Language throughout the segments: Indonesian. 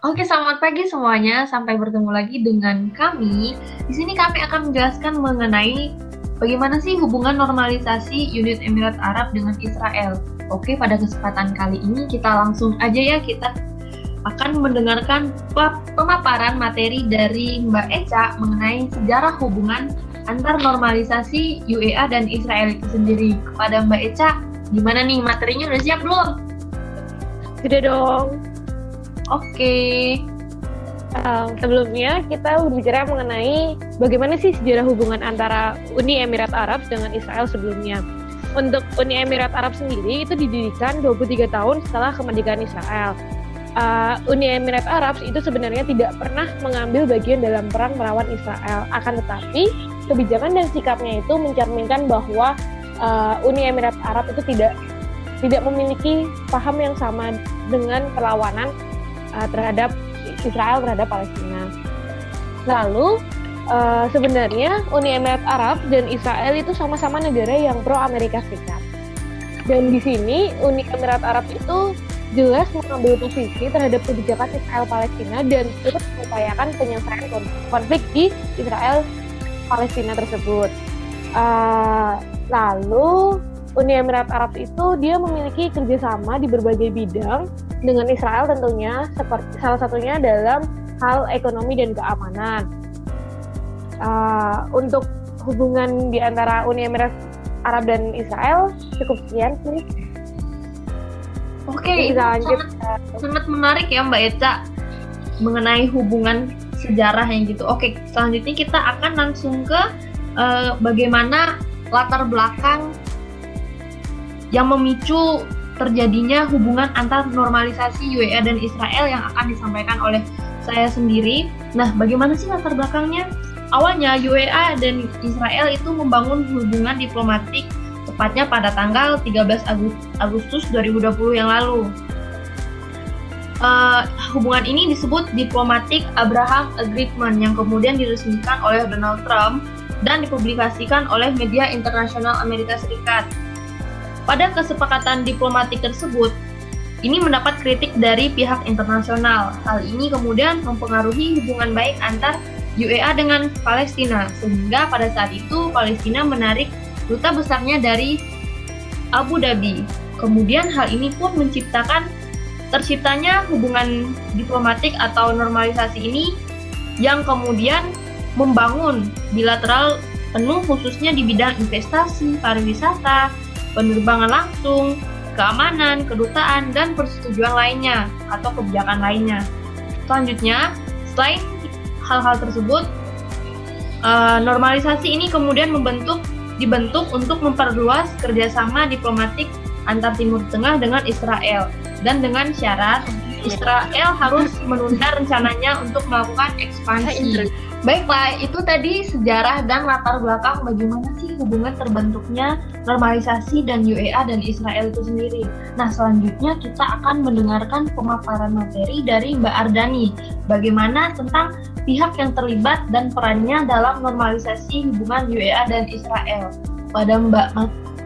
Oke, selamat pagi semuanya. Sampai bertemu lagi dengan kami. Di sini kami akan menjelaskan mengenai bagaimana sih hubungan normalisasi Unit Emirat Arab dengan Israel. Oke, pada kesempatan kali ini kita langsung aja ya kita akan mendengarkan pemaparan materi dari Mbak Eca mengenai sejarah hubungan antar normalisasi UEA dan Israel itu sendiri. Kepada Mbak Eca, gimana nih materinya udah siap belum? Sudah dong. Oke. Uh, sebelumnya kita berbicara mengenai bagaimana sih sejarah hubungan antara Uni Emirat Arab dengan Israel sebelumnya. Untuk Uni Emirat Arab sendiri itu didirikan 23 tahun setelah kemerdekaan Israel. Uh, Uni Emirat Arab itu sebenarnya tidak pernah mengambil bagian dalam perang melawan Israel. Akan tetapi kebijakan dan sikapnya itu mencerminkan bahwa uh, Uni Emirat Arab itu tidak tidak memiliki paham yang sama dengan perlawanan uh, terhadap Israel terhadap Palestina. Lalu uh, sebenarnya Uni Emirat Arab dan Israel itu sama-sama negara yang pro Amerika Serikat. Dan di sini Uni Emirat Arab itu jelas mengambil posisi terhadap kebijakan Israel Palestina dan terus mengupayakan penyelesaian konflik di Israel Palestina tersebut. Uh, lalu Uni Emirat Arab itu dia memiliki kerjasama di berbagai bidang dengan Israel tentunya seperti salah satunya dalam hal ekonomi dan keamanan. Uh, untuk hubungan di antara Uni Emirat Arab dan Israel cukup sekian sih. Oke, lanjut. Sangat, sangat menarik ya Mbak Eca mengenai hubungan sejarah yang gitu. Oke, selanjutnya kita akan langsung ke uh, bagaimana latar belakang yang memicu terjadinya hubungan antar normalisasi UEA dan Israel yang akan disampaikan oleh saya sendiri. Nah, bagaimana sih latar belakangnya? Awalnya UEA dan Israel itu membangun hubungan diplomatik tepatnya pada tanggal 13 Agustus 2020 yang lalu. Uh, hubungan ini disebut Diplomatic Abraham Agreement yang kemudian diresmikan oleh Donald Trump dan dipublikasikan oleh media internasional Amerika Serikat. Pada kesepakatan diplomatik tersebut, ini mendapat kritik dari pihak internasional. Hal ini kemudian mempengaruhi hubungan baik antar UEA dengan Palestina, sehingga pada saat itu Palestina menarik duta besarnya dari Abu Dhabi. Kemudian hal ini pun menciptakan terciptanya hubungan diplomatik atau normalisasi ini yang kemudian membangun bilateral penuh khususnya di bidang investasi, pariwisata, penerbangan langsung, keamanan, kedutaan, dan persetujuan lainnya atau kebijakan lainnya. Selanjutnya, selain hal-hal tersebut, uh, normalisasi ini kemudian membentuk dibentuk untuk memperluas kerjasama diplomatik antar Timur Tengah dengan Israel dan dengan syarat Israel harus menunda rencananya untuk melakukan ekspansi. Baiklah, itu tadi sejarah dan latar belakang bagaimana sih hubungan terbentuknya normalisasi dan UEA dan Israel itu sendiri. Nah, selanjutnya kita akan mendengarkan pemaparan materi dari Mbak Ardani. Bagaimana tentang pihak yang terlibat dan perannya dalam normalisasi hubungan UEA dan Israel. Pada Mbak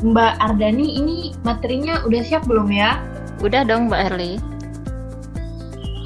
Mbak Ardani ini materinya udah siap belum ya? Udah dong Mbak Erli.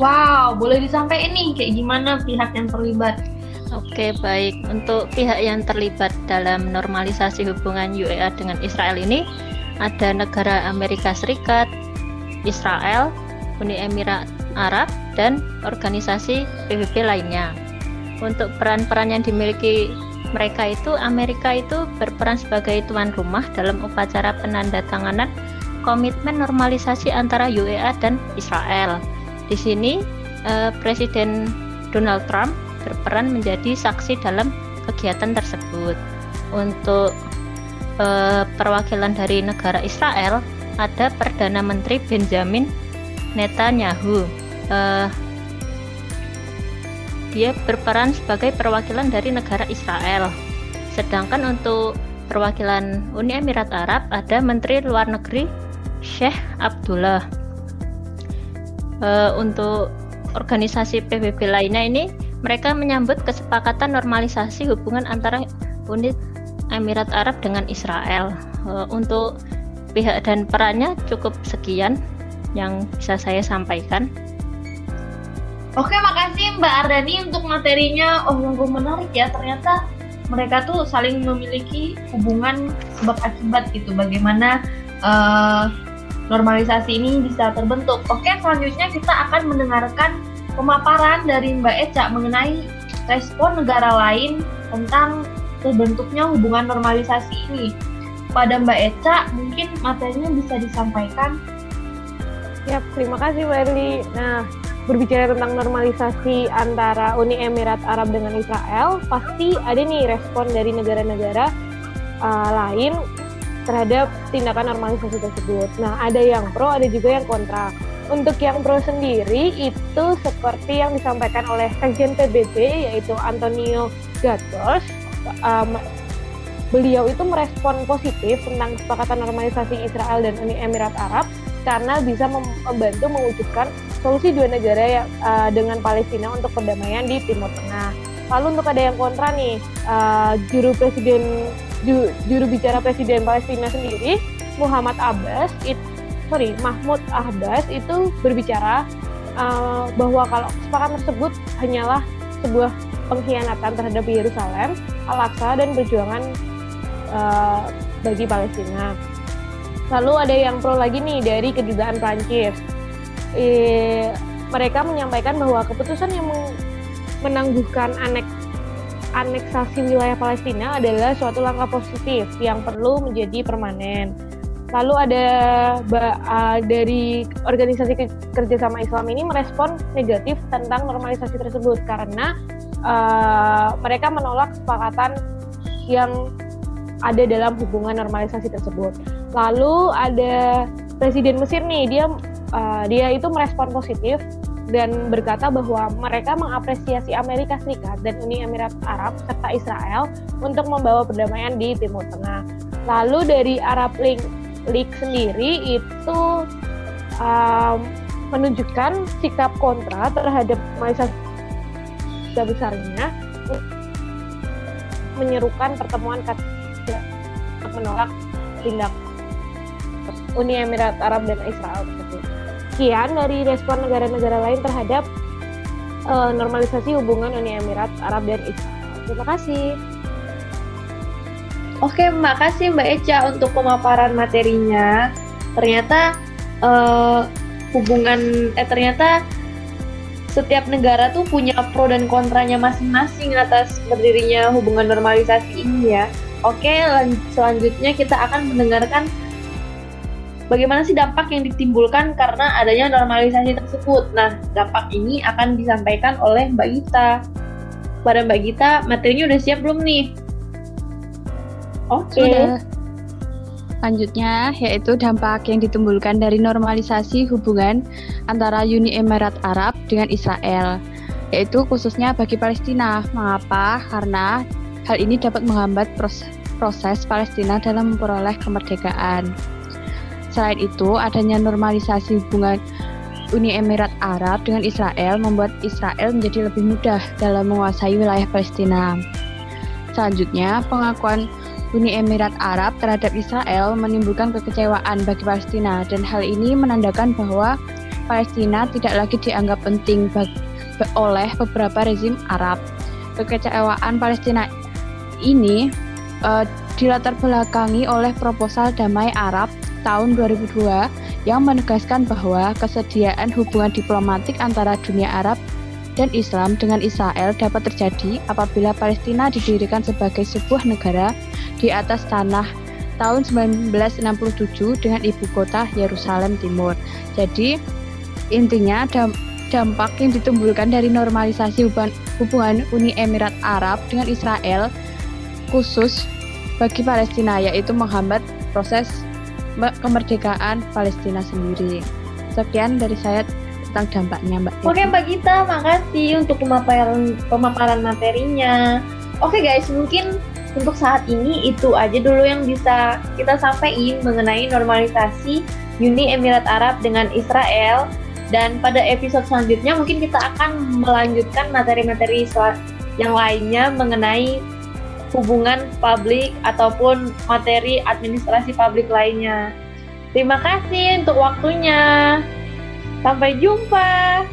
Wow, boleh disampaikan nih kayak gimana pihak yang terlibat? Oke, baik. Untuk pihak yang terlibat dalam normalisasi hubungan UEA dengan Israel ini ada negara Amerika Serikat, Israel, Uni Emirat Arab, dan organisasi PBB lainnya. Untuk peran-peran yang dimiliki mereka itu, Amerika itu berperan sebagai tuan rumah dalam upacara penandatanganan komitmen normalisasi antara UEA dan Israel di sini eh, Presiden Donald Trump berperan menjadi saksi dalam kegiatan tersebut. Untuk eh, perwakilan dari negara Israel ada Perdana Menteri Benjamin Netanyahu. Eh, dia berperan sebagai perwakilan dari negara Israel. Sedangkan untuk perwakilan Uni Emirat Arab ada Menteri Luar Negeri Sheikh Abdullah uh, untuk organisasi PBB lainnya ini mereka menyambut kesepakatan normalisasi hubungan antara Uni Emirat Arab dengan Israel. Uh, untuk pihak dan perannya cukup sekian yang bisa saya sampaikan. Oke, makasih Mbak Ardani untuk materinya. Oh, yang menarik ya. Ternyata mereka tuh saling memiliki hubungan sebab akibat gitu. Bagaimana uh, normalisasi ini bisa terbentuk. Oke, selanjutnya kita akan mendengarkan pemaparan dari Mbak Eca mengenai respon negara lain tentang terbentuknya hubungan normalisasi ini. Pada Mbak Eca, mungkin materinya bisa disampaikan. Ya, terima kasih Mbak Erli. Nah, berbicara tentang normalisasi antara Uni Emirat Arab dengan Israel, pasti ada nih respon dari negara-negara uh, lain terhadap tindakan normalisasi tersebut. Nah, ada yang pro, ada juga yang kontra. Untuk yang pro sendiri itu seperti yang disampaikan oleh Sekjen PBB yaitu Antonio Gatos, um, beliau itu merespon positif tentang kesepakatan normalisasi Israel dan Uni Emirat Arab karena bisa membantu mewujudkan solusi dua negara yang, uh, dengan Palestina untuk perdamaian di Timur Tengah. Lalu untuk ada yang kontra nih, uh, juru presiden juru bicara presiden Palestina sendiri Muhammad Abbas itu sorry Mahmud Abbas itu berbicara uh, bahwa kalau kesepakatan tersebut hanyalah sebuah pengkhianatan terhadap Yerusalem, Al-Aqsa dan perjuangan uh, bagi Palestina. Lalu ada yang pro lagi nih dari kedutaan Prancis. E, mereka menyampaikan bahwa keputusan yang menangguhkan anek aneksasi wilayah Palestina adalah suatu langkah positif yang perlu menjadi permanen. Lalu ada dari organisasi kerjasama Islam ini merespon negatif tentang normalisasi tersebut karena uh, mereka menolak kesepakatan yang ada dalam hubungan normalisasi tersebut. Lalu ada Presiden Mesir nih dia uh, dia itu merespon positif dan berkata bahwa mereka mengapresiasi Amerika Serikat dan Uni Emirat Arab serta Israel untuk membawa perdamaian di Timur Tengah. Lalu dari Arab League League sendiri itu um, menunjukkan sikap kontra terhadap Malaysia besarnya menyerukan pertemuan menolak tindak Uni Emirat Arab dan Israel. Sekian dari respon negara-negara lain terhadap uh, normalisasi hubungan Uni Emirat Arab dan Israel. Terima kasih. Oke, makasih Mbak Eca untuk pemaparan materinya. Ternyata uh, hubungan eh ternyata setiap negara tuh punya pro dan kontranya masing-masing atas berdirinya hubungan normalisasi ini ya. Oke, selanjutnya kita akan mendengarkan bagaimana sih dampak yang ditimbulkan karena adanya normalisasi tersebut. Nah, dampak ini akan disampaikan oleh Mbak Gita. Pada Mbak Gita, materinya udah siap belum nih? Oke. Okay. Selanjutnya yaitu dampak yang ditimbulkan dari normalisasi hubungan antara Uni Emirat Arab dengan Israel, yaitu khususnya bagi Palestina. Mengapa? Karena hal ini dapat menghambat proses, proses Palestina dalam memperoleh kemerdekaan. Selain itu, adanya normalisasi hubungan Uni Emirat Arab dengan Israel membuat Israel menjadi lebih mudah dalam menguasai wilayah Palestina. Selanjutnya, pengakuan Uni Emirat Arab terhadap Israel menimbulkan kekecewaan bagi Palestina dan hal ini menandakan bahwa Palestina tidak lagi dianggap penting oleh beberapa rezim Arab. Kekecewaan Palestina ini uh, dilatar belakangi oleh proposal damai Arab tahun 2002 yang menegaskan bahwa kesediaan hubungan diplomatik antara dunia Arab dan Islam dengan Israel dapat terjadi apabila Palestina didirikan sebagai sebuah negara di atas tanah tahun 1967 dengan ibu kota Yerusalem Timur. Jadi intinya dampak yang ditimbulkan dari normalisasi hubungan, hubungan Uni Emirat Arab dengan Israel khusus bagi Palestina yaitu menghambat proses kemerdekaan Palestina sendiri. Sekian dari saya tentang dampaknya Mbak. Oke Mbak Gita, makasih untuk pemaparan pemaparan materinya. Oke guys, mungkin untuk saat ini itu aja dulu yang bisa kita sampaikan mengenai normalisasi Uni Emirat Arab dengan Israel dan pada episode selanjutnya mungkin kita akan melanjutkan materi-materi yang lainnya mengenai hubungan publik ataupun materi administrasi publik lainnya. Terima kasih untuk waktunya. Sampai jumpa.